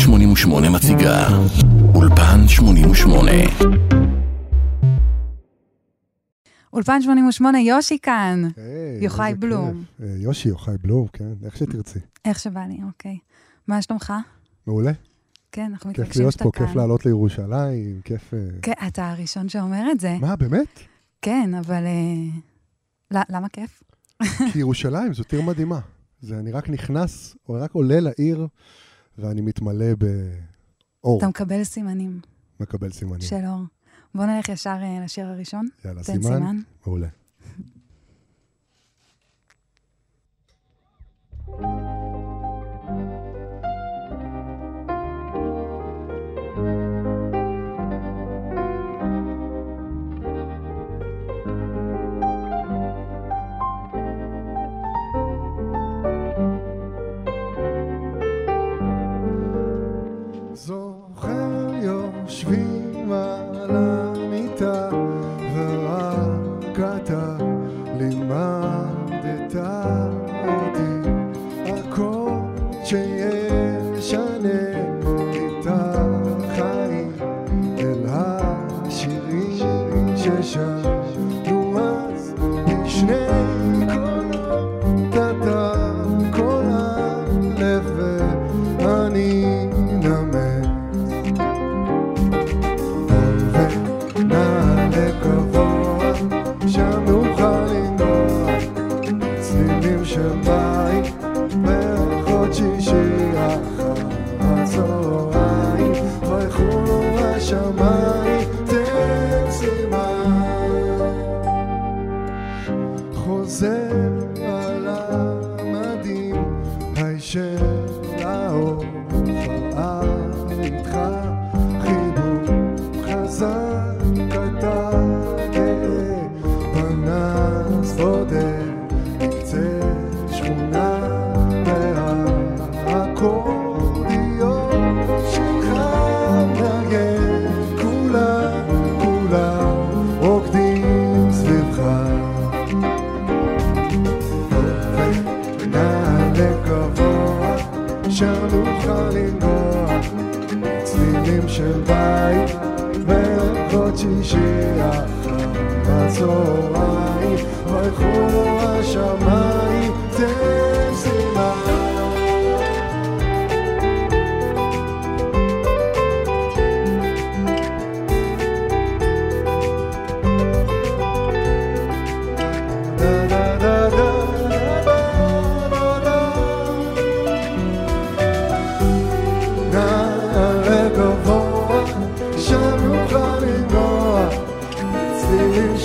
88 מציגה אולפן 88 אולפן 88, יושי כאן. היי, יוחאי איזה בלום. כיף. אה, יושי, יוחאי בלום, כן, איך שתרצי. איך שבא לי, אוקיי. מה שלומך? מעולה, כן, אנחנו כיף מתרגשים להיות שאתה פה, כאן. כיף לעלות לירושלים, כיף... אה, כן, אתה הראשון שאומר את זה. מה, באמת? כן, אבל... אה, למה כיף? כי ירושלים זאת עיר מדהימה. זה, אני רק נכנס, או רק עולה לעיר, ואני מתמלא באור, אתה מקבל סימנים מקבל סימנים. של אור. בוא נלך ישר אה, לשיר הראשון. יאללה, תן סימן? סימן. מעולה. זוכר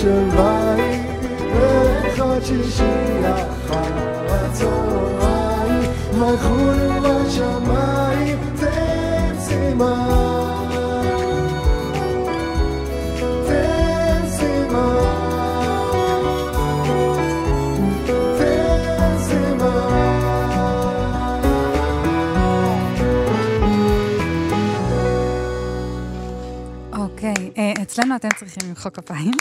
של בית, ואחד שישי אחר הצהריים, ויחולו השמיים, תן סימן. תן סימן. תן סימן. אוקיי, אה, אצלנו אתם צריכים למחוא כפיים.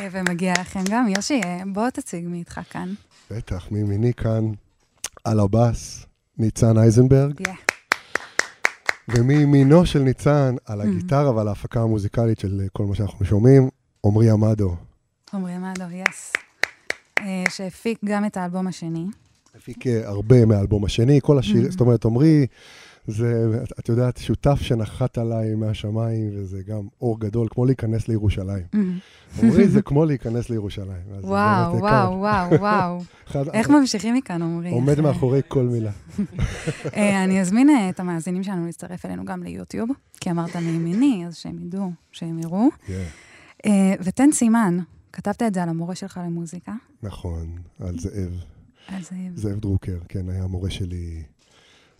אה, ומגיע לכם גם. יושי, אה, בוא תציג מי איתך כאן. בטח, מימיני כאן, על הבאס, ניצן אייזנברג, יא. ומימינו של ניצן, על הגיטרה ועל ההפקה המוזיקלית של כל מה שאנחנו שומעים, עמרי עמדו. עמרי עמדו, יס. אה, שהפיק גם את האלבום השני. הפיק אה, הרבה מהאלבום השני, כל השיר, Mhm. זאת אומרת, עמרי, זה, את- יודעת, שותף שנחת עליי מהשמיים, וזה גם אור גדול, כמו להיכנס לירושלים. עמרי זה כמו להיכנס לירושלים. וואו, וואו, וואו, וואו. איך ממשיכים מכאן, עמרי? עומד מאחורי כל מילה. אה, אני אזמין אה, את המאזינים שלנו להצטרף אלינו גם ליוטיוב, כי אמרת מימיני, אז שהם ידעו, שהם יראו. אה, ותן סימן, כתבת את זה על המורה שלך למוזיקה, נכון, על זאב. אז אה, זאב דרוקר, כן, היה המורה שלי.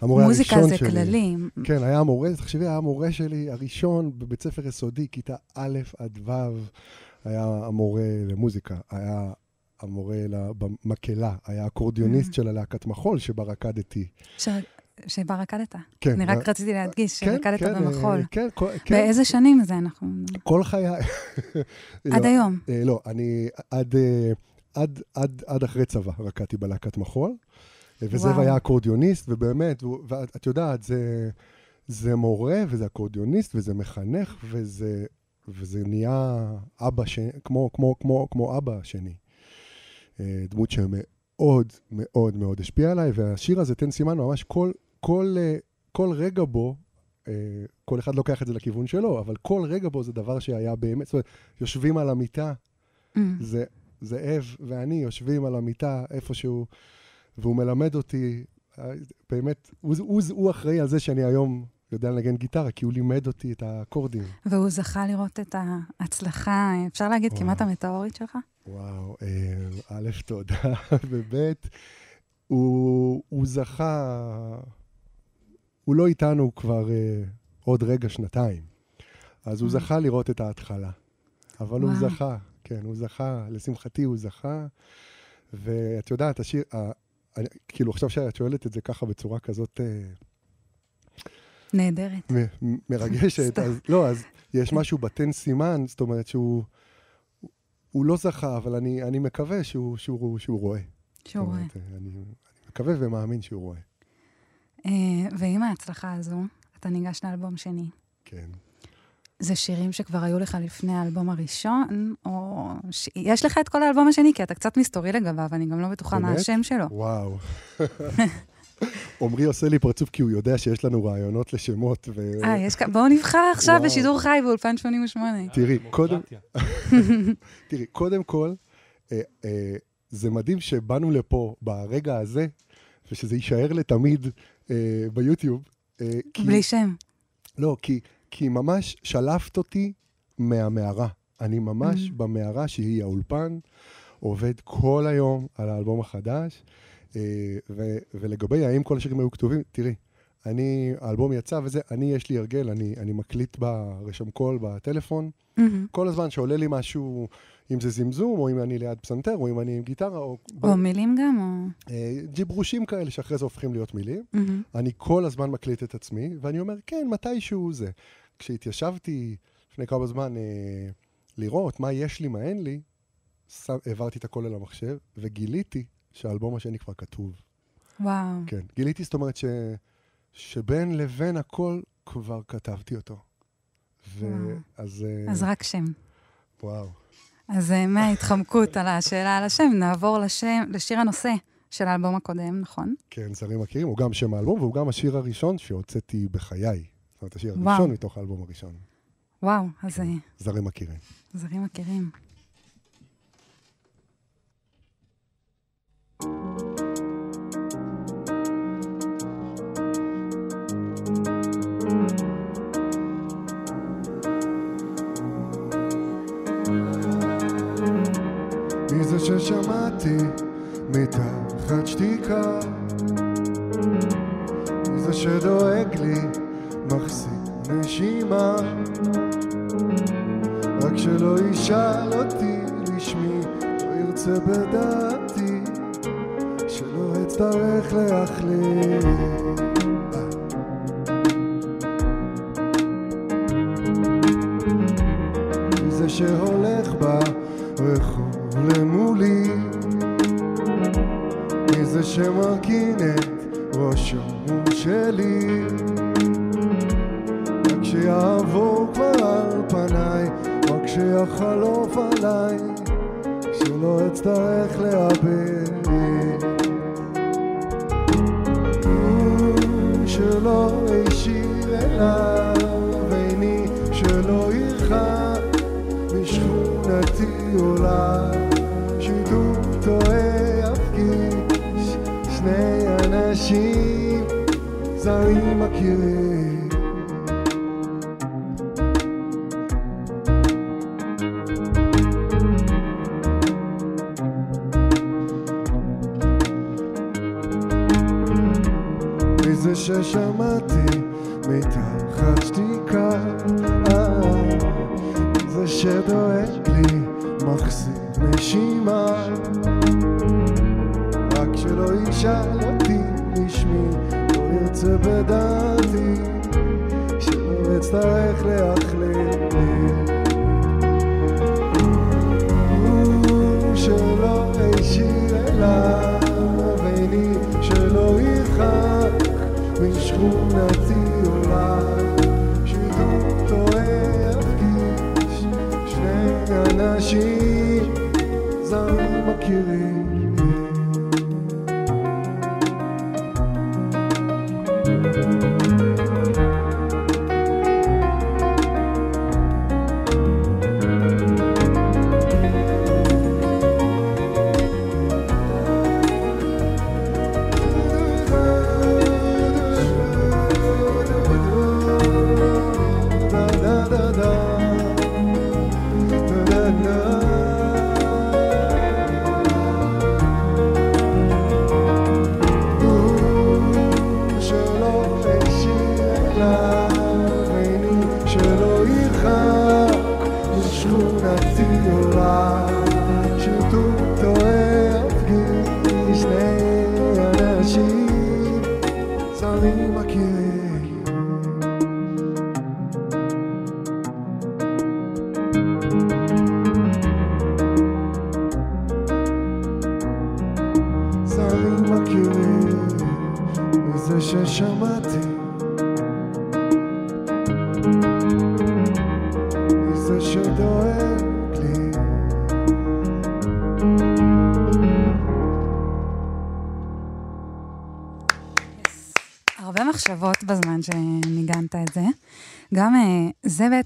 המורה מוזיקה הראשון זה שלי. כללי. כן, היה המורה, תחשבי, היה המורה שלי הראשון בבית ספר יסודי, כיתה א' עד ו', היה המורה למוזיקה. היה המורה במקהלה, היה אקורדיוניסט Mm. של הלהקת מחול שבה רקדתי. ש- שבה רקדת. כן. אני רק רציתי להדגיש כן, שרקדת כן, במחול. כן, כן, באיזה שנים זה אנחנו... כל חיי... עד לא, היום. אה, לא, אני אה, עד אחרי צבא רקדתי בלהקת מחול. וזאב. היה אקורדיוניסט, ובאמת, ואת יודעת, זה, זה מורה, וזה אקורדיוניסט, וזה מחנך, וזה, וזה נהיה אבא, ש... כמו, כמו, כמו, כמו אבא שני. אה, דמות שמאוד מאוד מאוד השפיעה עליי, והשיר הזה, תן סימן, ממש כל, כל, אה, כל רגע בו, אה, כל אחד לוקח את זה לכיוון שלו, אבל כל רגע בו זה דבר שהיה באמת, זאת אומרת, יושבים על המיטה, Mm. זה, זאב ואני יושבים על המיטה איפשהו, והוא מלמד אותי, אה, באמת, הוא, הוא, הוא אחראי על זה שאני היום יודע לנגן גיטרה, כי הוא לימד אותי את האקורדים. והוא זכה לראות את ההצלחה, אפשר להגיד, וואו. כמעט המטאורית שלך? וואו, אה, א', תודה, וב', הוא, הוא זכה, הוא לא איתנו כבר אה, עוד רגע, שנתיים. אז הוא וואו. זכה לראות את ההתחלה. אבל הוא וואו. זכה, כן, הוא זכה, לשמחתי הוא זכה. ואת יודעת, השיר, אני, כאילו עכשיו שאת שואלת את זה ככה בצורה כזאת אה, נהדרת. מ- מרגשת. אז לא, אז יש משהו בתן סימן, זאת אומרת שהוא... הוא לא זכה, אבל אני, אני מקווה שהוא, שהוא, שהוא רואה. שהוא רואה. זאת אומרת, אני, אני מקווה ומאמין שהוא רואה. אה, ועם ההצלחה הזו, אתה ניגש לאלבום שני. כן. זה שירים שכבר היו לך לפני האלבום הראשון, או... ש... יש לך את כל האלבום השני, כי אתה קצת מסתורי לגביו, אני גם לא בטוחה מה באמת? השם שלו. וואו. עמרי עושה לי פרצוף כי הוא יודע שיש לנו רעיונות לשמות, ו... אה, יש כ... בואו נבחר עכשיו וואו. בשידור חי באולפן 88. תראי, קודם- דמוקרטיה. תראי, קודם כל, אה, אה, זה מדהים שבאנו לפה ברגע הזה, ושזה יישאר לתמיד אה, ביוטיוב. אה, כי, בלי שם. לא, כי, כי ממש שלפת אותי מהמערה. אני ממש Mhm. במערה שהיא האולפן, עובד כל היום על האלבום החדש, אה, ו, ולגבי האם כל השירים היו כתובים, תראי, אני, האלבום יצא וזה, אני, יש לי הרגל, אני, אני מקליט ברשם קול בטלפון, מהמם. כל הזמן שעולה לי משהו, אם זה זמזום, או אם אני ליד פסנתר, או אם אני עם גיטרה, או או מילים גם, או... אה, ג'יברושים כאלה שאחרי זה הופכים להיות מילים. מהמם. אני כל הזמן מקליט את עצמי, ואני אומר, כן, מתישהו זה. כשהתיישבתי לפני כמה זמן אה, לראות מה יש לי, מה אין לי, שם, העברתי את הכל אל המחשב, וגיליתי שהאלבום השני כבר כתוב. וואו. כן, גיליתי, זאת אומרת, ש, שבין לבין הכל כבר כתבתי אותו. וואו. ואז... אה, אז רק שם. וואו. אז אה, מההתחמקות על השאלה על השם, נעבור לשם, לשיר הנושא של האלבום הקודם, נכון? כן, זרים מכירים, הוא גם שם האלבום, והוא גם השיר הראשון שהוצאתי בחיי. זאת אומרת, השיר וואו. הראשון מתוך האלבום הראשון. וואו, אז אה, זרים מכירים. זרים מכירים. מי זה ששמעתי מתחת שתיקה? מי זה שדואג לי, מחזיק נשימה? רק שלא ישאל אותי לשמי, לא ירצה בדעתי, שלא אצטרך להחליט. שהולך ברחוב למולי? מי זה שמרכין אנשים זרים מכירים.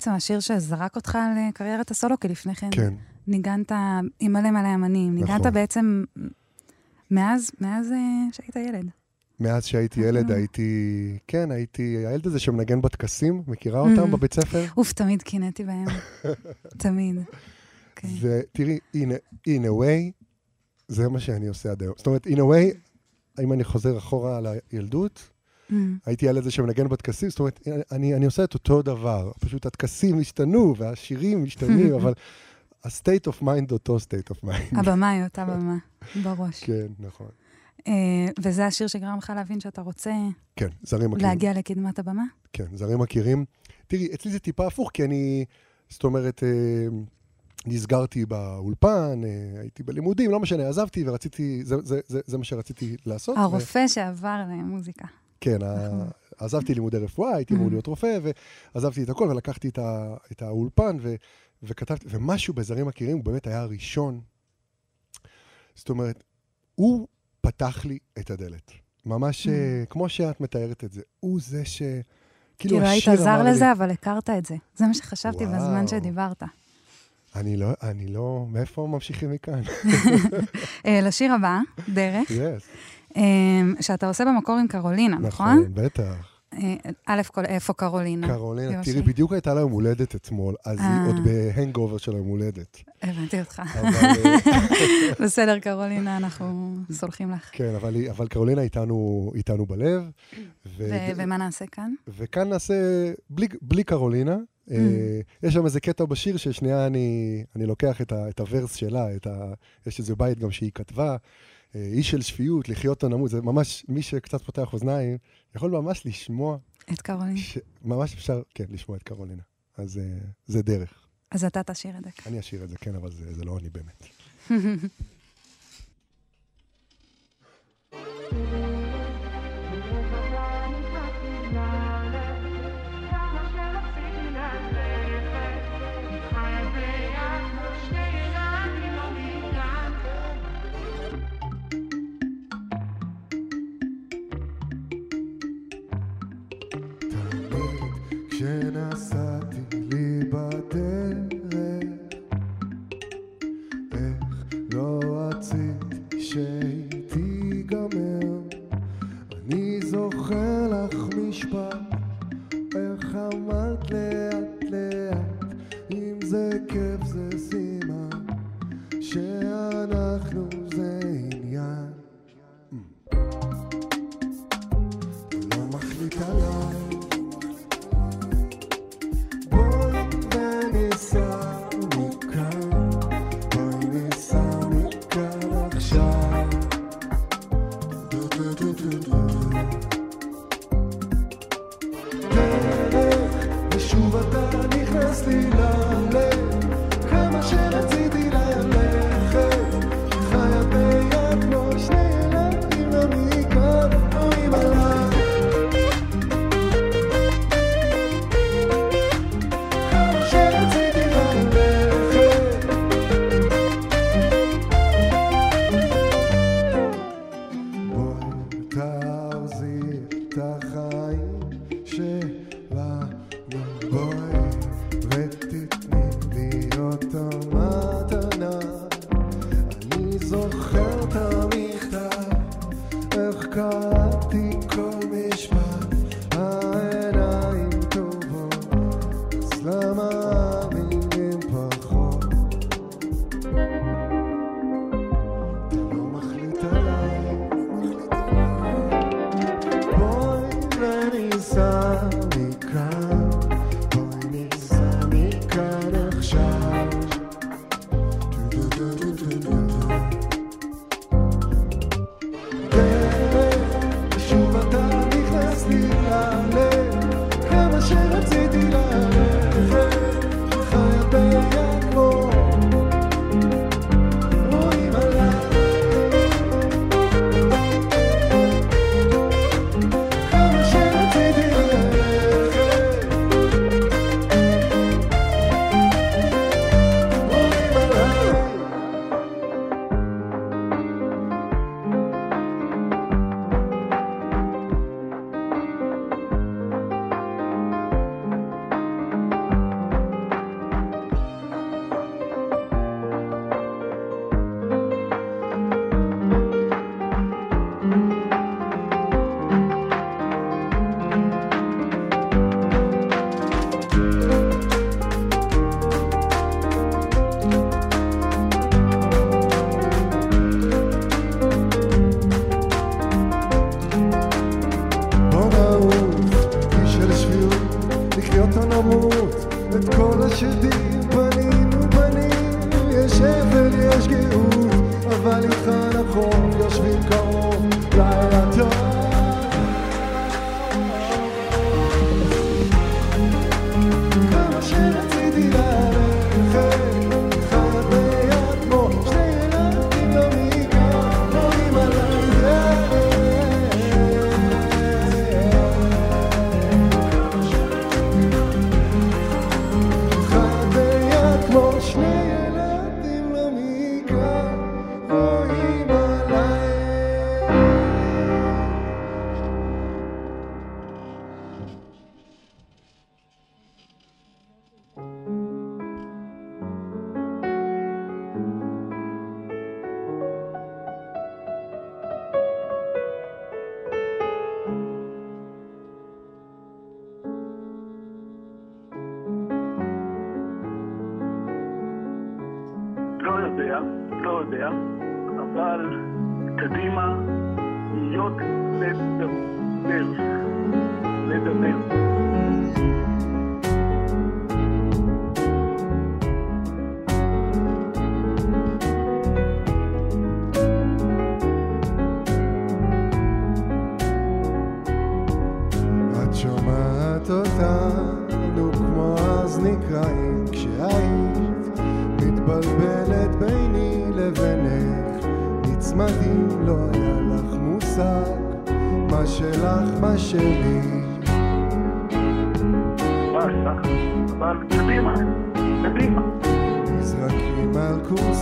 בעצם השיר שזרק אותך לקריירת הסולו, כי לפני כן כן, ניגנת עם מלא מלא אמנים. ניגנת נכון. בעצם מאז, מאז אה, שהיית ילד. מאז שהייתי ילד אה. הייתי, כן, הייתי הילד הזה שמנגן בטקסים, מכירה אותם Mhm. בבית ספר? אוף, תמיד קינאתי בהם. תמיד. כן. ותראי, in a way, זה מה שאני עושה עד היום. זאת אומרת, in a way, אם אני חוזר אחורה על הילדות, Mm. הייתי ילד הזה שמנגן בטקסים, זאת אומרת, אני, אני עושה את אותו דבר, פשוט הטקסים השתנו והשירים משתנים, אבל ה-state of mind אותו state of mind. הבמה היא אותה במה, בראש. כן, נכון. אה, וזה השיר שגרם לך להבין שאתה רוצה כן, זרים מכירים. להגיע לקדמת הבמה? כן, זרים מכירים. תראי, אצלי זה טיפה הפוך, כי אני, זאת אומרת, אה, נסגרתי באולפן, אה, הייתי בלימודים, לא משנה, עזבתי ורציתי, זה, זה, זה, זה מה שרציתי לעשות. ו- הרופא שעבר למוזיקה. כן, נכון. עזבתי לימודי רפואה, הייתי אמור Mm. להיות רופא, ועזבתי את הכל ולקחתי את, ה, את האולפן ו, וכתבתי, ומשהו בזרים מכירים, הוא באמת היה הראשון. זאת אומרת, הוא פתח לי את הדלת. ממש Mm. אה, כמו שאת מתארת את זה. הוא זה ש... כאילו היית השיר זר אמר לי- לזה, אבל הכרת את זה. זה מה שחשבתי וואו. בזמן שדיברת. אני לא, אני לא, מאיפה ממשיכים מכאן? אה, לשיר הבא, דרך, אה, שאתה עושה במקור עם קרולינה, נכון? נכון, בטח. אה, א' כל, איפה קרולינה? קרולינה, תראי. בדיוק הייתה לה יום הולדת אתמול, אז היא אה. עוד בהנגאובר של היום הולדת. הבנתי אותך. אה, בסדר, קרולינה, אנחנו סולחים לך. כן, אבל, קרולינה איתנו, איתנו בלב. ומה נעשה כאן? וכאן נעשה, בלי, בלי קרולינה, אה, יש שם איזה קטע בשיר ששנייה אני, אני לוקח את, ה verse שלה, את ה, יש איזה בית גם שהיא כתבה, איש של שפיות, לחיות או נמות, זה ממש, מי שקצת פותח אוזניים, יכול ממש לשמוע, את קרולינה. ש, ממש אפשר, כן, לשמוע את קרולינה. אז אה, זה דרך. אז אתה תשאיר את זה. אני אשאיר את זה, כן, אבל זה, זה לא אני באמת. goodbye.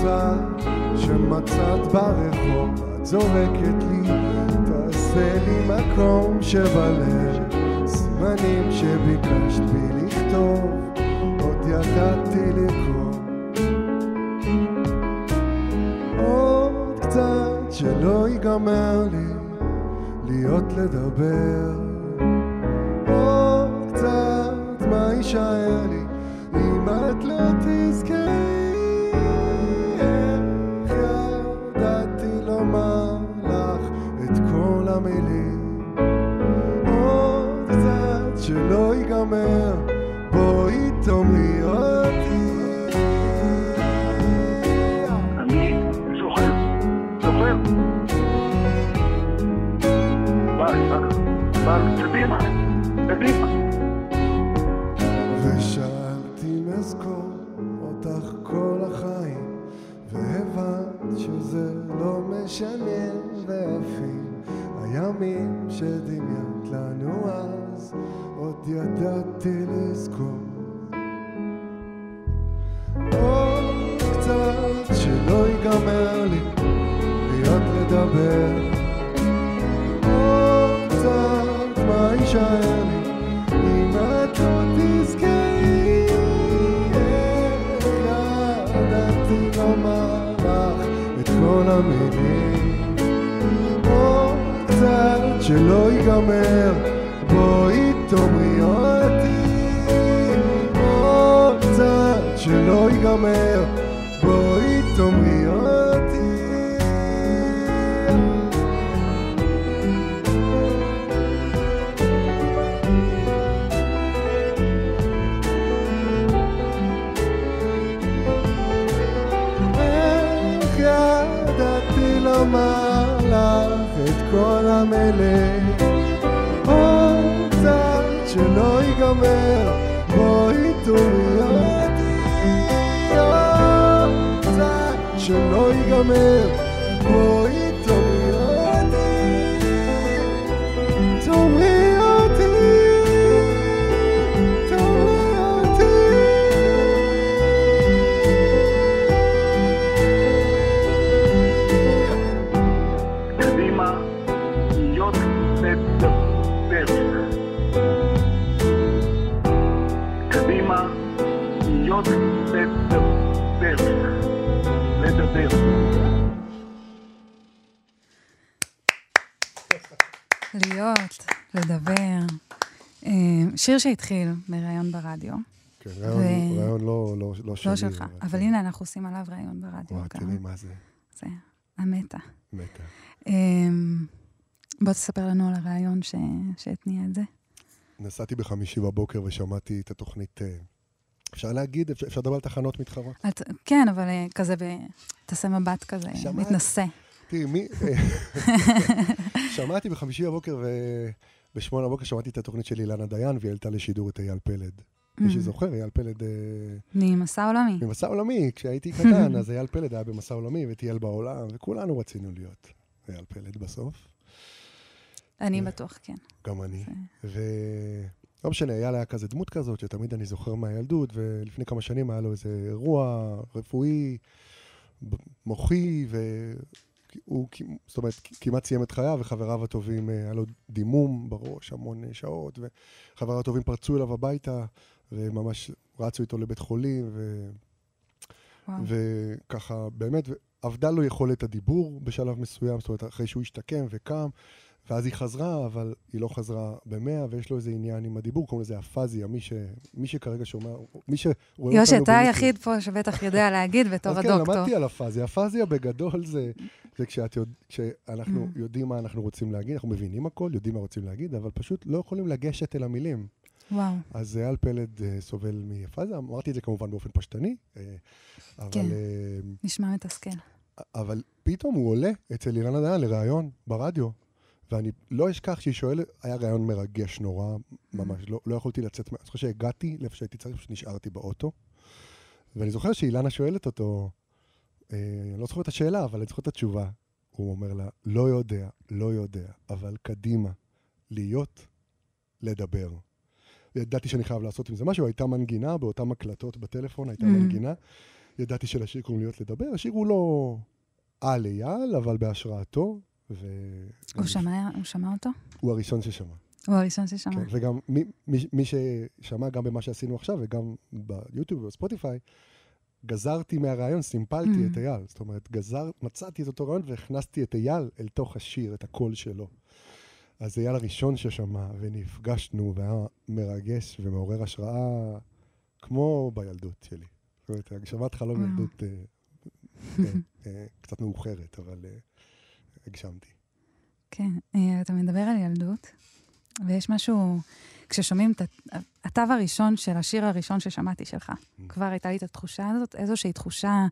הכביסה שמצאת ברחוב, את זורקת לי, תעשה לי מקום שבלב, סימנים שביקשת בי לכתוב, עוד ידעתי לקרוא. זה לא משנה ואפילו הימים שדמיינת לנו אז עוד ידעתי לזכור. המלך, או קצת שלא ייגמר, בואי תאמרי אותי, או קצת שלא ייגמר, בואי תאמרי. האלה. עוד קצת שלא ייגמר בואי תורי אותי. עוד קצת שלא ייגמר שיר שהתחיל בראיון ברדיו, כן, רעיון- ו- רעיון לא- לא לא שלי. לא שלך, אבל הנה, אנחנו עושים עליו ראיון ברדיו. וואי, גם. תראי מה זה, זה המטה. מתה. אמ, בוא תספר לנו על הרעיון ש- שהתניע את זה. נסעתי בחמישי בבוקר ושמעתי את התוכנית, אה, אפשר להגיד, אפשר אפשר לדבר על תחנות מתחרות? את, כן, אבל אה, כזה, ב... תעשה מבט כזה, שמעת? מתנשא. תראי, מי... שמעתי בחמישי בבוקר ובשמונה בבוקר שמעתי את התוכנית של אילנה דיין, והיא העלתה לשידור את אייל פלד. מי Mm. שזוכר, אייל פלד אה, ממסע עולמי. ממסע עולמי, כשהייתי קטן, אז אייל פלד היה במסע עולמי וטייל בעולם, וכולנו רצינו להיות אייל פלד בסוף, אני בטוח, כן. גם אני. ולא משנה, אייל היה כזה דמות כזאת, שתמיד אני זוכר מהילדות, ולפני כמה שנים היה לו איזה אירוע רפואי, מוחי, והוא, כ- זאת אומרת, כמעט סיים את חייו, וחבריו הטובים, אה, היה לו דימום בראש המון אה, שעות, וחבריו הטובים פרצו אליו הביתה, וממש רצו איתו לבית חולים, ו... וואו. וככה, באמת, אבדה לו יכולת הדיבור בשלב מסוים, זאת אומרת, אחרי שהוא השתקם וקם, ואז היא חזרה, אבל היא לא חזרה במאה, ויש לו איזה עניין עם הדיבור, קוראים לזה אפזיה, מי, ש... מי שכרגע שומע, מי שרואה אותנו... יושי, אתה. היחיד פה שבטח יודע להגיד בתור אז כן, הדוקטור. למדתי על אפזיה. אפזיה בגדול זה, זה כשאת יודע, כשאנחנו. יודעים מה אנחנו רוצים להגיד, אנחנו מבינים הכל, יודעים מה רוצים להגיד, אבל פשוט לא יכולים לגשת אל המילים. וואו. אז אייל פלד אה, סובל מאפזיה, אמרתי את זה כמובן באופן פשטני, אה, אבל... כן. אה, נשמע מתסכל. אבל פתאום הוא עולה אצל אילנה דיין לראיון ברדיו, ואני לא אשכח שהיא שואלת, היה ראיון מרגש נורא, ממש, לא, לא יכולתי לצאת, אני זוכר שהגעתי לאיפה שהייתי צריך, פשוט נשארתי באוטו, ואני זוכר שאילנה שואלת אותו, אה, אני לא זוכר את השאלה, אבל אני זוכר את התשובה. הוא אומר לה, לא יודע, לא יודע, אבל קדימה, להיות, לדבר. ידעתי שאני חייב לעשות עם זה משהו, הייתה מנגינה באותן הקלטות בטלפון, הייתה Mhm. מנגינה. ידעתי שלשיר קוראים להיות לדבר, השיר הוא לא על אייל, אבל בהשראתו, ו... הוא שמע הוא שמע אותו? הוא הראשון ששמע. הוא הראשון ששמע. כן, וגם מי, מי, מי ששמע גם במה שעשינו עכשיו, וגם ביוטיוב ובספוטיפיי, גזרתי מהרעיון, סימפלתי Mm. את אייל. זאת אומרת, גזר, מצאתי את אותו רעיון והכנסתי את אייל אל תוך השיר, את הקול שלו. אז אייל הראשון ששמע, ונפגשנו, והיה מרגש ומעורר השראה, כמו בילדות שלי. זאת אומרת, הגשמת חלום. ילדות אה, אה, אה, קצת מאוחרת, אבל אה, הגשמתי. כן, אה, אתה מדבר על ילדות, ויש משהו, כששומעים את התו הראשון של השיר הראשון ששמעתי שלך, Mm. כבר הייתה לי את התחושה הזאת, איזושהי תחושה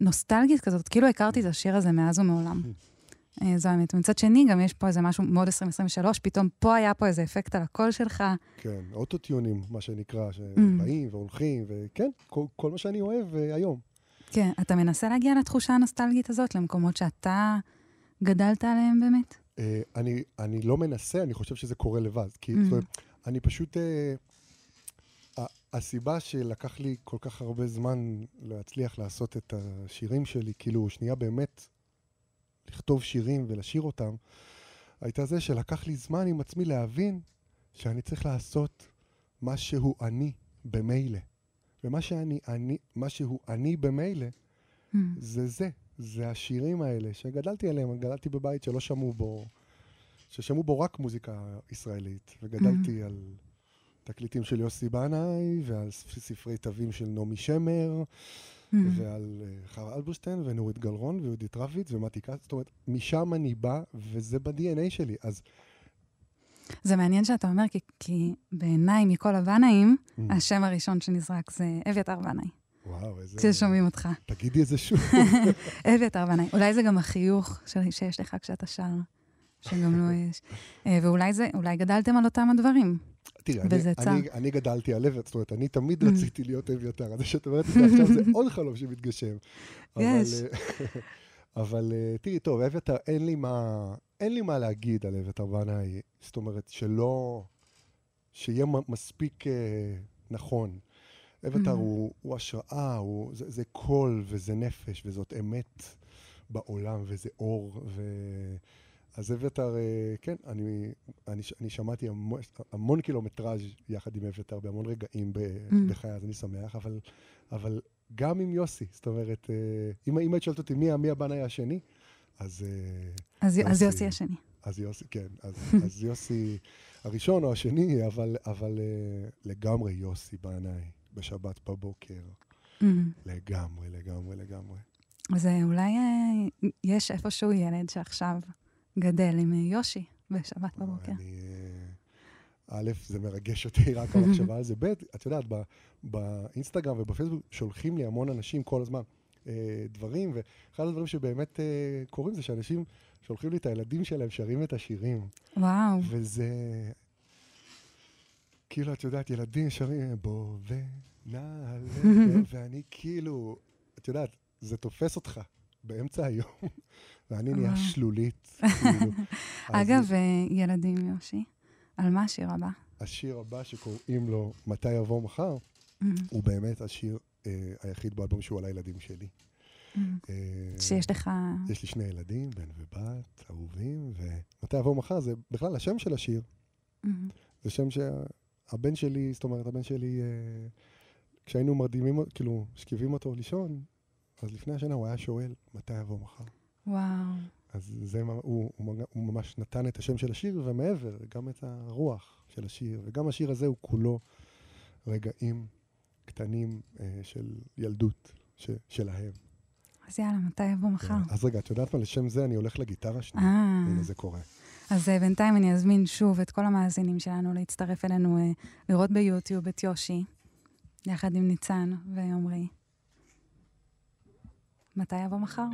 נוסטלגית כזאת, כאילו הכרתי את השיר הזה מאז ומעולם. Mm. אה, זו האמת. ומצד שני, גם יש פה איזה משהו מאוד 2023, פתאום פה היה פה איזה אפקט על הקול שלך. כן, אוטוטיונים, מה שנקרא, Mm. שבאים והולכים, וכן, כל, כל מה שאני אוהב אה, היום. כן, אתה מנסה להגיע לתחושה הנוסטלגית הזאת, למקומות שאתה גדלת עליהם באמת? אה, אני, אני לא מנסה, אני חושב שזה קורה לבד. כי Mm. זאת אומרת, אני פשוט... ה- הסיבה שלקח לי כל כך הרבה זמן להצליח לעשות את השירים שלי, כאילו, שנייה באמת לכתוב שירים ולשיר אותם, הייתה זה שלקח לי זמן עם עצמי להבין שאני צריך לעשות משהו אני במילא. ומה שאני, אני, מה שהוא אני במילא, Mm. זה זה, זה השירים האלה שגדלתי עליהם, גדלתי בבית שלא שמעו בו, ששמעו בו רק מוזיקה ישראלית, וגדלתי על תקליטים של יוסי בנאי, ועל ספ- ספרי תווים של נעמי שמר, Mm. ועל אה, חווה אלברשטיין, ונורית גלרון, ויהודית רביץ, ומתי כץ, זאת אומרת, משם אני בא, וזה ב-DNA שלי. אז זה מעניין שאתה אומר, כי, כי בעיניי, מכל הבנאים, Mm. השם הראשון שנזרק זה אביתר בנאי, וואו, איזה... כששומעים אותך. תגידי את זה שוב. אביתר בנאי. אולי זה גם החיוך שיש לך כשאתה שר, שגם לו יש. אה, ואולי זה, אולי גדלתם על אותם הדברים. תראי, אני. אני, אני גדלתי על אביתר, זאת אומרת, אני תמיד Mm. רציתי להיות אביתר, אז שאת אומרת את זה עכשיו זה עוד חלום שמתגשם. יש. אה, אבל אה, תראי, טוב, אביתר, אין לי מה, אין לי מה להגיד על אביתר בנאי, זאת אומרת, שלא, שיהיה מספיק נכון. אביתר Mm. הוא, הוא השראה, הוא, זה, זה קול וזה נפש וזאת אמת בעולם וזה אור. ו... אז אביתר, אה, כן, אני, אני, אני שמעתי המון, המון קילומטראז' יחד עם אביתר בהמון רגעים ב, Mm. בחיי, אז אני שמח, אבל, אבל גם עם יוסי, זאת אומרת, אה, אם, אם היית שואלת אותי מי, מי הבנאי השני, אז, אה, אז אז יוסי. יוסי השני. אז יוסי, כן, אז, אז יוסי הראשון או השני, אבל, אבל לגמרי יוסי בנאי, בשבת בבוקר, Mm. לגמרי, לגמרי, לגמרי. אז אולי אה, יש איפשהו ילד שעכשיו גדל עם אה, יושי בשבת בבוקר. אני, אה, א', זה מרגש אותי רק המחשבה על זה, ב', את יודעת, ב- באינסטגרם ובפייסבוק שולחים לי המון אנשים כל הזמן אה, דברים, ואחד הדברים שבאמת אה, קורים זה שאנשים שולחים לי את הילדים שלהם שרים את השירים, וואו. וזה... כאילו, את יודעת, ילדים שרים בוא ונעלה, ואני כאילו, את יודעת, זה תופס אותך באמצע היום, ואני נהיה וואו. שלולית. כאילו. אגב, אה, ילדים יושי, על מה השיר הבא? השיר הבא שקוראים לו "מתי יבוא מחר", Mm, הוא באמת השיר אה, היחיד באלבום שהוא על הילדים שלי. mm. אה, שיש לך... יש לי שני ילדים, בן ובת, אהובים, ו"מתי יבוא מחר" זה בכלל השם של השיר. Mm, זה שם שהבן שלי, זאת אומרת, הבן שלי, אה, כשהיינו מרדימים, כאילו, משכיבים אותו לישון, אז לפני השנה הוא היה שואל, מתי יבוא מחר? וואו. אז זה, הוא, הוא, הוא ממש נתן את השם של השיר, ומעבר, גם את הרוח של השיר. וגם השיר הזה הוא כולו רגעים קטנים אה, של ילדות ש, שלהם. אז יאללה, מתי יבוא מחר? אז רגע, את יודעת מה? לשם זה אני הולך לגיטרה שנייה. אה, הנה זה קורה. אז אה, בינתיים אני אזמין שוב את כל המאזינים שלנו להצטרף אלינו, אה, לראות ביוטיוב את יושי, יחד עם ניצן ועמרי. מתי יבוא מחר?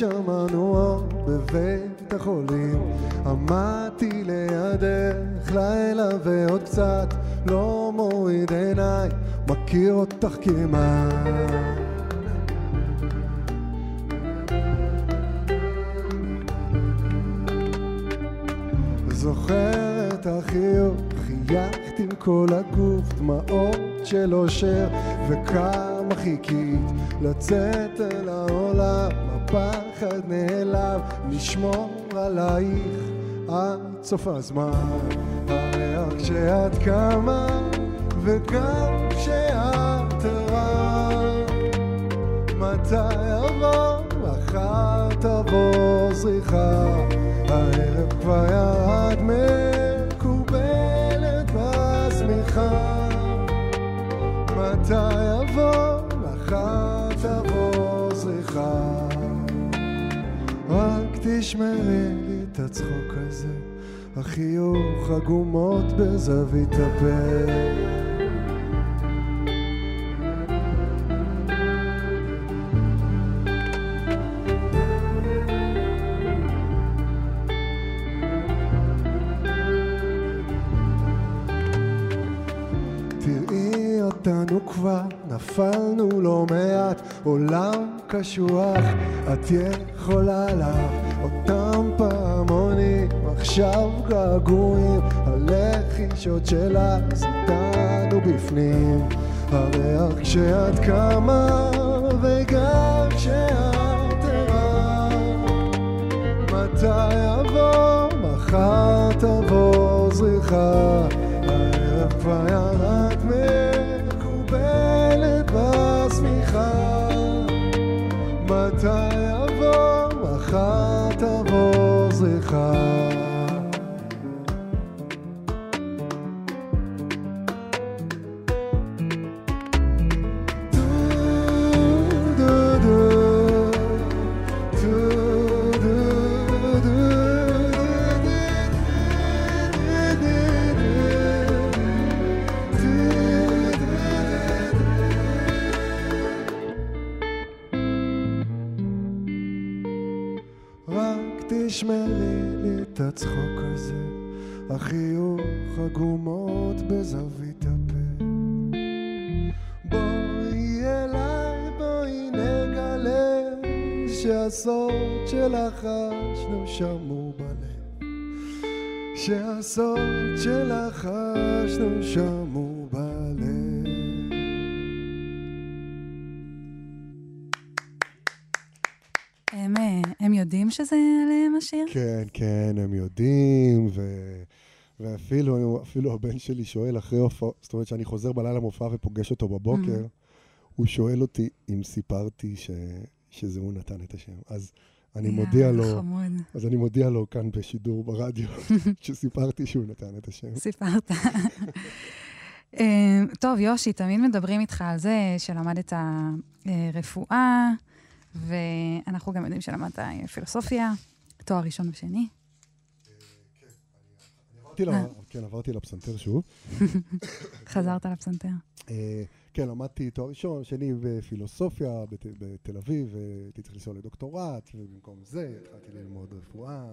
ששמענו עוד בבית החולים. עמדתי לידך לילה ועוד קצת לא מוריד עיניי מכיר אותך כמעט. זוכר את החיוך, חייכת עם כל הגוף, דמעות של אושר, וכמה חיכית לצאת אל העולם, הפחד נעלם, לשמור עלייך עד סוף הזמן. הריח כשאת קמה, וגם כשאת ערה, מתי יבוא, מחר תבוא זריחה, הערב כבר ירד מקובלת תשמרי לי את הצחוק הזה, החיוך הגומות בזווית הפה. נפלנו לא מעט, עולם קשוח, את יכולה לך, עכשיו געגועים, הלחישות שלך איתנו בפנים, הריח כשאת קמה, וגם כשאת ערה, מתי יבוא, מחר תבוא זריחה, הצחוק הזה, החיוך, הגומות בזווית הפה. בואי אליי, בואי נגלה, שהסוד שלך חשנו שמור בלב. שהסוד שלך חשנו שמור השיר? כן, כן, הם יודעים, ו... ואפילו אפילו הבן שלי שואל אחרי הופעה, זאת אומרת שאני חוזר בלילה מהופעה ופוגש אותו בבוקר, הוא שואל אותי אם סיפרתי ש... שזה הוא נתן את השם. אז אני יא, מודיע לו, חמוד. אז אני מודיע לו כאן בשידור ברדיו, שסיפרתי שהוא נתן את השם. סיפרת. אה, טוב, יושי, תמיד מדברים איתך על זה שלמדת אה, רפואה, ואנחנו גם יודעים שלמדת אה, פילוסופיה, תואר ראשון ושני. ל- אה. כן, עברתי לפסנתר שוב. חזרת לפסנתר. אה, כן, למדתי תואר ראשון, שני בפילוסופיה בת- בתל אביב, והייתי צריך לנסוע לדוקטורט, ובמקום זה התחלתי ללמוד רפואה,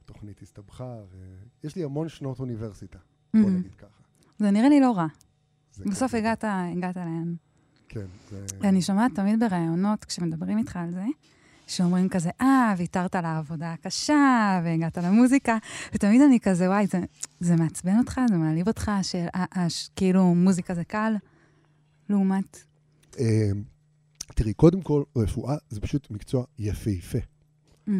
והתוכנית הסתבכה, ויש לי המון שנות אוניברסיטה, בוא. נגיד ככה. זה נראה לי לא רע. זה בסוף. הגעת, הגעת לאן. כן, זה... אני שומעת תמיד בראיונות, כשמדברים איתך על זה, שאומרים כזה, אה, ויתרת על העבודה הקשה, והגעת למוזיקה, ותמיד אני כזה, וואי, זה, זה מעצבן אותך? זה מעליב אותך? שכאילו מוזיקה זה קל? לעומת... אה, תראי, קודם כל, רפואה זה פשוט מקצוע יפהפה. Mm.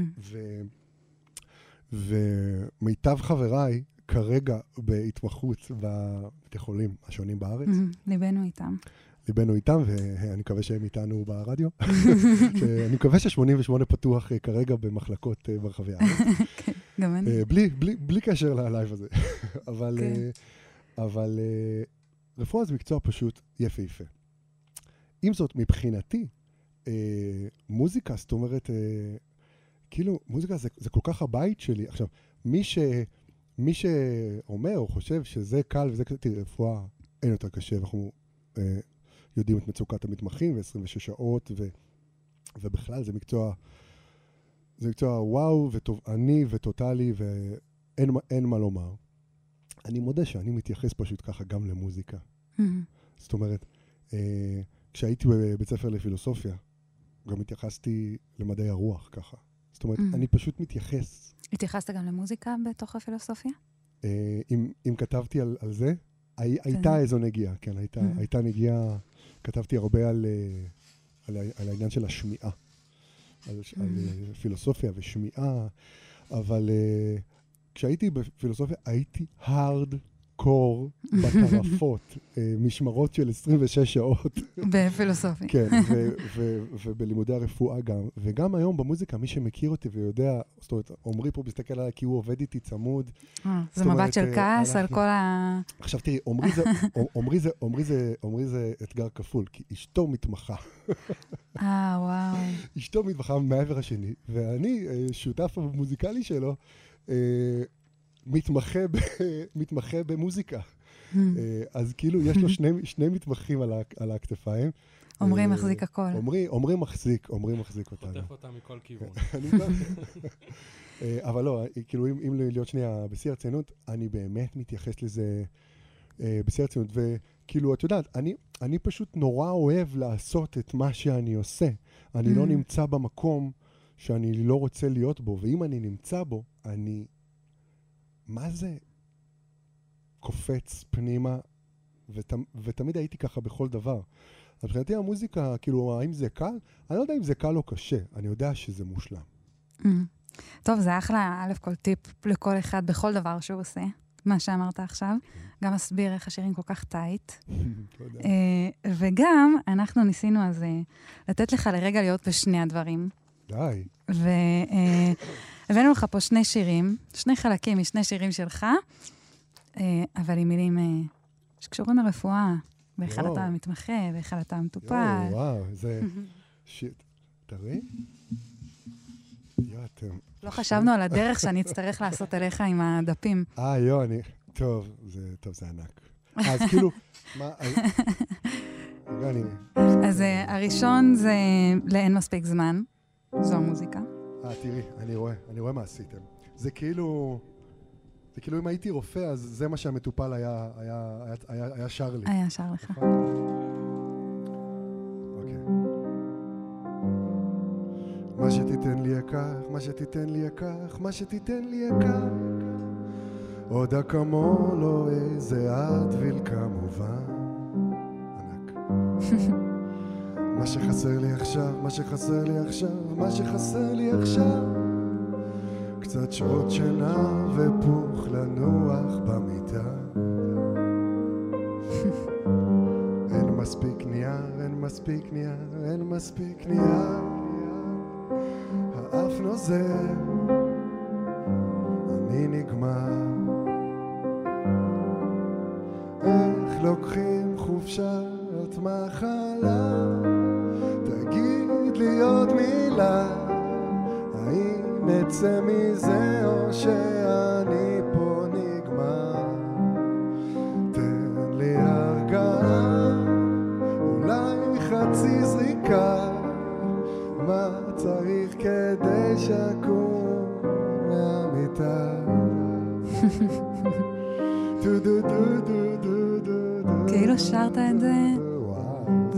ומיטב חבריי כרגע בהתמחות בבתי חולים השונים בארץ. mm, ליבנו איתם. ליבנו איתם, ואני מקווה שהם איתנו ברדיו. אני מקווה ש-88 פתוח אה, כרגע במחלקות אה, ברחבי הארץ. גם אני. אה, בלי, בלי, בלי קשר ללייב הזה. אבל, כן. אבל אה, רפואה זה מקצוע פשוט יפהפה. עם זאת, מבחינתי, מוזיקה, זאת אומרת, כאילו, מוזיקה זה, זה כל כך הבית שלי. עכשיו, מי, ש, מי שאומר או חושב שזה קל וזה קשה, תראי, רפואה אין יותר קשה, אנחנו אה, יודעים את מצוקת המתמחים ו-26 שעות, ו, ובכלל זה מקצוע, זה מקצוע וואו ותובעני וטוטאלי, ואין מה- אין מה לומר. אני מודה שאני מתייחס פשוט ככה גם למוזיקה. Mm, זאת אומרת, אה, כשהייתי בבית ספר לפילוסופיה, גם התייחסתי למדעי הרוח ככה. זאת אומרת, Mm. אני פשוט מתייחס. התייחסת גם למוזיקה בתוך הפילוסופיה? אה, אם, אם כתבתי על, על זה, הי, הייתה איזו נגיעה, כן, הייתה, Mm. הייתה נגיעה, כתבתי הרבה על, אה, על, על העניין של השמיעה, על, על Mm. אה, פילוסופיה ושמיעה, אבל אה, כשהייתי בפילוסופיה הייתי הארד קור בטרפות, אה, משמרות של 26 שעות. בפילוסופיה. כן, ו- ו- ובלימודי הרפואה גם. וגם היום במוזיקה, מי שמכיר אותי ויודע, זאת אומרת, עמרי פה מסתכל עליי כי הוא עובד איתי צמוד. אה, זה מבט של אה, כעס על כל ה... עכשיו תראי, עמרי זה, אתגר כפול, כי אשתו מתמחה. אה, וואו. אשתו מתמחה מהעבר השני, ואני, שותף המוזיקלי שלו, מתמחה, ב, מתמחה במוזיקה. Mm. אה, אז כאילו, יש לו שני, שני מתמחים על, ה, על הכתפיים. עמרי אה, מחזיק הכל. עמרי, עמרי מחזיק, עמרי מחזיק אותנו. חוטף אותה מכל כיוון. אה, אבל לא, כאילו, אם, אם להיות שנייה בשיא הרצינות, אני באמת מתייחס לזה בשיא הרצינות. וכאילו, את יודעת, אני, אני פשוט נורא אוהב לעשות את מה שאני עושה. אני לא Mm. נמצא במקום שאני לא רוצה להיות בו, ואם אני נמצא בו, אני... מה זה? קופץ פנימה, ות, ותמיד הייתי ככה בכל דבר. אז מבחינתי המוזיקה, כאילו, האם זה קל? אני לא יודע אם זה קל או קשה, אני יודע שזה מושלם. Mm. טוב, זה אחלה, א' כל טיפ לכל אחד בכל דבר שהוא עושה, מה שאמרת עכשיו. גם מסביר איך השירים כל כך טייט. אה, וגם, אנחנו ניסינו אז אה, לתת לך לרגע להיות בשני הדברים. די. והבאנו לך פה שני שירים, שני חלקים משני שירים שלך, אה, אבל עם מילים אה, שקשורים לרפואה. יואו. אתה מתמחה, באחד אתה יואו, מטופל. וואו, זה... שיט. תראי. יואו. לא חשבנו על הדרך שאני אצטרך לעשות אליך עם הדפים. אה, יואו, אני... טוב, זה... טוב, זה ענק. אז כאילו... מה... אז- אני... אז אה, הראשון זה לאין מספיק זמן, זו המוזיקה. אה, תראי, אני רואה, אני רואה מה עשיתם. זה כאילו... זה כאילו אם הייתי רופא, אז זה מה שהמטופל היה, היה, היה, היה, היה שר לי. היה שר לך. נכון? אוקיי. מה שתיתן לי אקח, מה שתיתן לי אקח, מה שתיתן לי אקח. עוד אקמול או איזה אדוויל כמובן. ענק. מה שחסר לי עכשיו, מה שחסר לי עכשיו, מה שחסר לי עכשיו. קצת שעות שינה ופוך לנוח במיטה. אין מספיק נייר, אין מספיק נייר, אין מספיק נייר. האף נוזל, אני נגמר. איך לוקחים חופשת מחלה? מילה, האם אצא מזה או שאני פה נגמר? תן לי הרגעה, אולי חצי זריקה, מה צריך כדי שאקום מהמיטה? כאילו שרת את זה-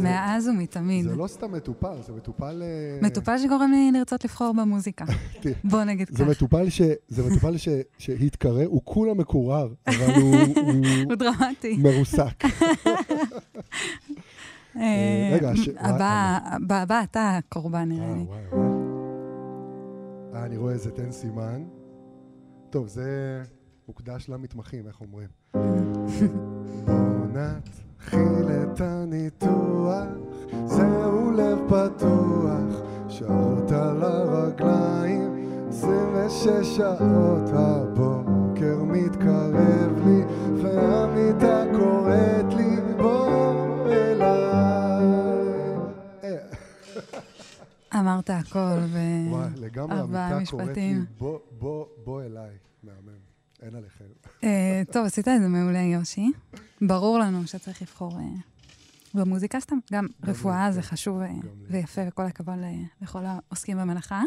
מאז ומתמיד. זה לא סתם מטופל, זה מטופל... אה, מטופל שגורם לי לרצות לבחור במוזיקה. תראה, בוא נגיד זה כך. מטופל ש... זה מטופל ש... שהתקרא, הוא כולה מקורר, אבל הוא, הוא דרמטי. מרוסק. אה, רגע, ש- הבא, אתה הקורבן נראה לי. אה, אני רואה איזה תן סימן. טוב, זה מוקדש למתמחים, איך אומרים? בוא נתחיל את הניתוח, זהו לב פתוח, שעות על הרגליים, 26 שעות הבוקר מתקרב לי, והמיטה קוראת לי, בוא אליי. אה, אמרת הכל, ו... וואי, לגמרי המיטה קוראת לי. בוא, בוא, בוא אליי. מהמם. אין עליכם. אה, טוב, עשית את זה מעולה, יושי. ברור לנו שצריך לבחור אה, במוזיקה סתם. גם רפואה זה כן. חשוב אה. ויפה, וכל הכבוד לכל העוסקים במלאכה.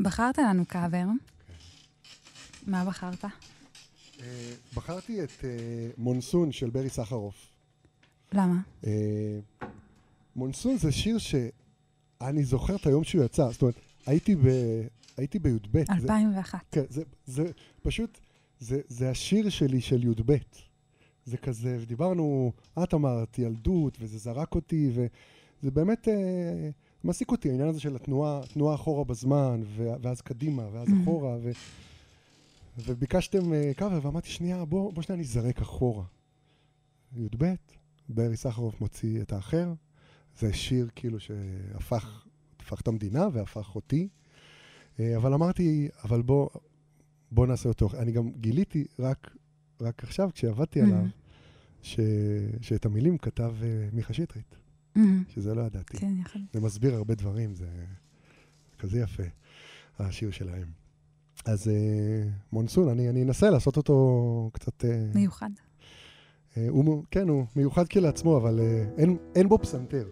בחרת לנו קאבר. מה בחרת? בחרתי את מונסון של ברי סחרוף. למה? מונסון זה שיר שאני זוכר את היום שהוא יצא. זאת אומרת, הייתי ב... הייתי בי"ב. זה- 2001. כן, זה, זה פשוט, זה, זה השיר שלי של י"ב. זה כזה, ודיברנו, את אמרת, ילדות, וזה זרק אותי, וזה באמת אה, מעסיק אותי, העניין הזה של התנועה, תנועה אחורה בזמן, ואז קדימה, ואז Mhm. אחורה, ו, וביקשתם אה, קאבר, ואמרתי, שנייה, בוא, בוא שנייה נזרק אחורה. י"ב, ברי סחרוף מוציא את האחר, זה שיר כאילו שהפך, הפך את המדינה והפך אותי. אה, אבל אמרתי, אבל בוא, בוא נעשה אותו. אני גם גיליתי רק, רק עכשיו, כשעבדתי Mhm. עליו, ש, שאת המילים כתב אה, מיכה שטרית, מהמם. שזה לא ידעתי. כן, יחד. זה מסביר הרבה דברים, זה כזה יפה, השיר שלהם. אז אה, מונסון, אני, אני אנסה לעשות אותו קצת... אה, מיוחד. אה, הוא, כן, הוא מיוחד כשלעצמו, אבל אה, אין, אין בו פסנתר.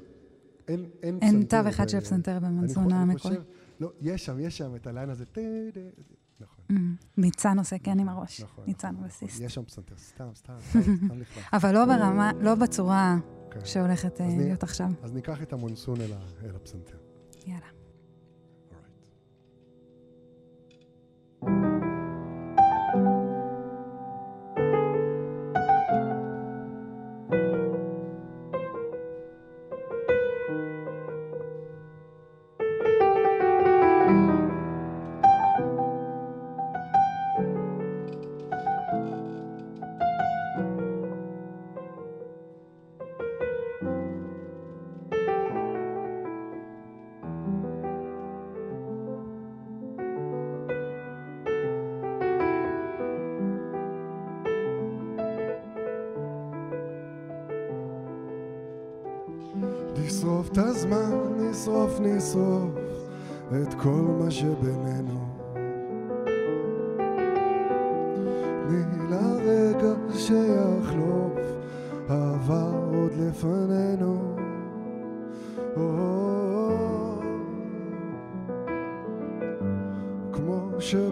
אין, אין אין פסנתר תו אחד של פסנתר אני המקורי. לא, יש שם, יש שם את הליין הזה. נכון. מהמם. ניצן עושה כן עם הראש. נכון, ניצן בסיסט. יש שם פסנתר, סתם, סתם, סתם, לכבד. אבל לא ברמה, לא בצורה כן. שהולכת אה, להיות עכשיו. אז ניקח את המונסון אל הפסנתר. יאללה. picture,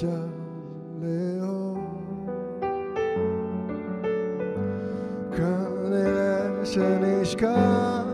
שם לאור כנראה שנשכחתי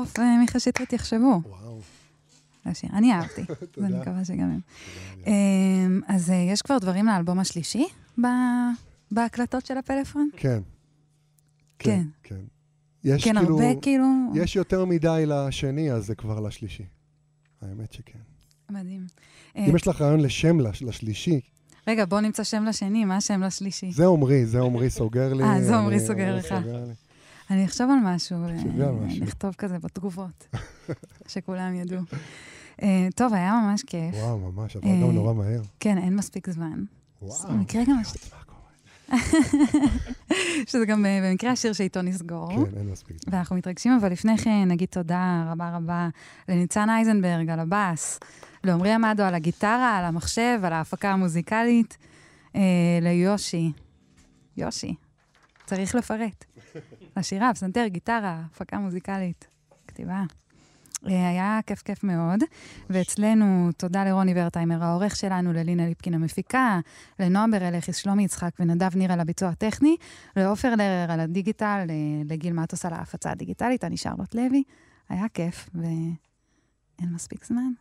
ברי סחרוף ומיכה שטרית יחשבו. וואו. לשיר. אני אהבתי, תודה. ואני מקווה שגם הם. אמ, אז אה, יש כבר דברים לאלבום השלישי בהקלטות של הפלאפון? כן. כן. כן. יש כן, כאילו... הרבה כאילו... יש יותר מדי לשני, אז זה כבר לשלישי. האמת שכן. מדהים. אה, אם יש לך רעיון לשם לש- לשלישי, רגע, בוא נמצא שם לשני, מה השם לשלישי? זה עמרי, זה עמרי סוגר לי. אה, זה עמרי אני- סוגר לך. אני אחשוב על משהו, תחשבי על אה, משהו. נכתוב כזה בתגובות, שכולם ידעו. אה, טוב, היה ממש כיף. וואו, ממש, עבר אה, גם נורא מהר. כן, אין מספיק זמן. וואו. במקרה גם? שזה גם אה, במקרה השיר שאיתו נסגור. כן, אין מספיק. ואנחנו מתרגשים, אבל לפני כן נגיד תודה רבה רבה לניצן אייזנברג על הבאס, לעמרי עמדו על הגיטרה, על המחשב, על ההפקה המוזיקלית, אה, ליושי. יושי, צריך לפרט. השירה, פסנתר, גיטרה, הפקה מוזיקלית, כתיבה. אה, היה כיף כיף מאוד, ואצלנו תודה לרוני ורטהיימר, העורך שלנו, ללינה ליפקין המפיקה, לנועם ברלכיס, שלומי יצחק ונדב ניר על הביצוע הטכני, לעופר לרר על הדיגיטל, ל- לגיל מטוס על ההפצה הדיגיטלית, אני שרלוט לוי. היה כיף, ואין מספיק זמן.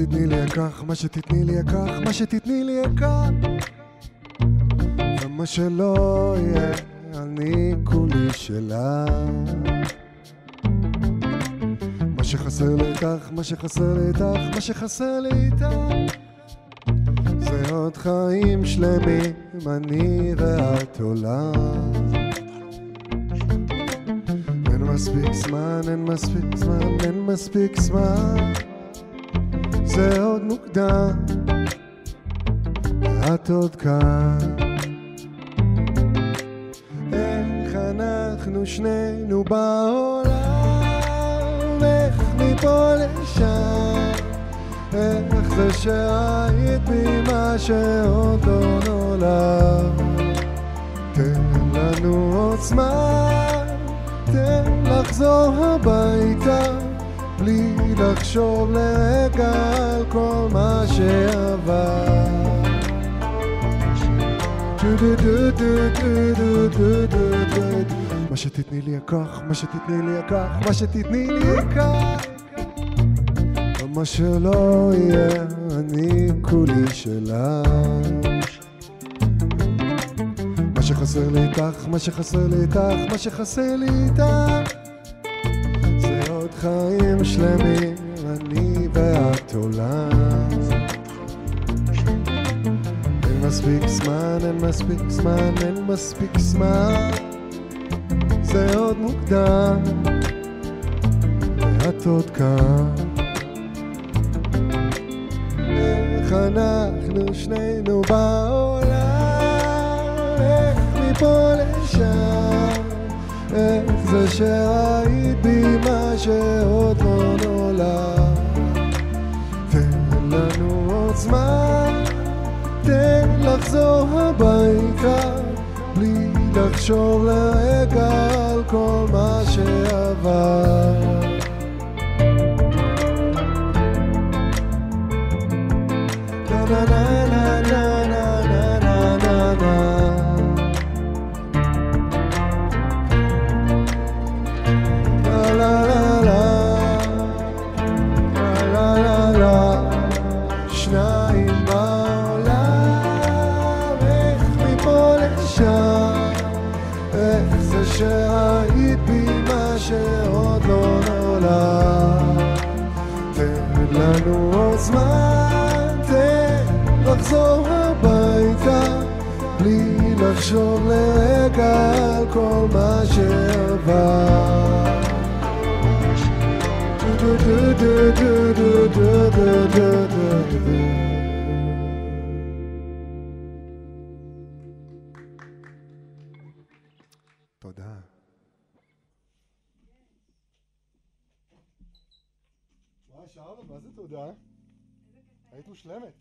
שתתני לי אקח, מה שתתני לי אקח, מה שתתני לי אקח ומה שלא יהיה, אני כולי שלה. מה שחסר לי איתך, מה שחסר לי איתך, מה שחסר לי איתך זה עוד חיים שלמים, אני ואת עולם. אין מספיק זמן, אין מספיק זמן, אין מספיק זמן זה עוד מוקדם, ואת עוד כאן. איך אנחנו שנינו בעולם, איך מפה לשם, איך זה שהיית בי מה שעוד לא נולד. לנו עוד זמן, תן לחזור הביתה, בלי לחשוב לרגע על כל מה שעבר. מה שתתני לי הכוח, מה שתתני לי הכוח, מה שתתני לי הכוח. ומה שלא יהיה, אני כולי שלך. מה שחסר לי איתך, מה שחסר לי איתך, מה שחסר לי איתך חיים שלמים, אני ואת עולם. אין מספיק זמן, אין מספיק זמן, אין מספיק זמן זה עוד מוקדם, ואת עוד כאן. איך אנחנו שנינו בעולם, איך מפה לשם, איך זה שראית בי מה שעוד לחזור הביתה, בלי לחשוב לרגע על כל מה שעבר. limit.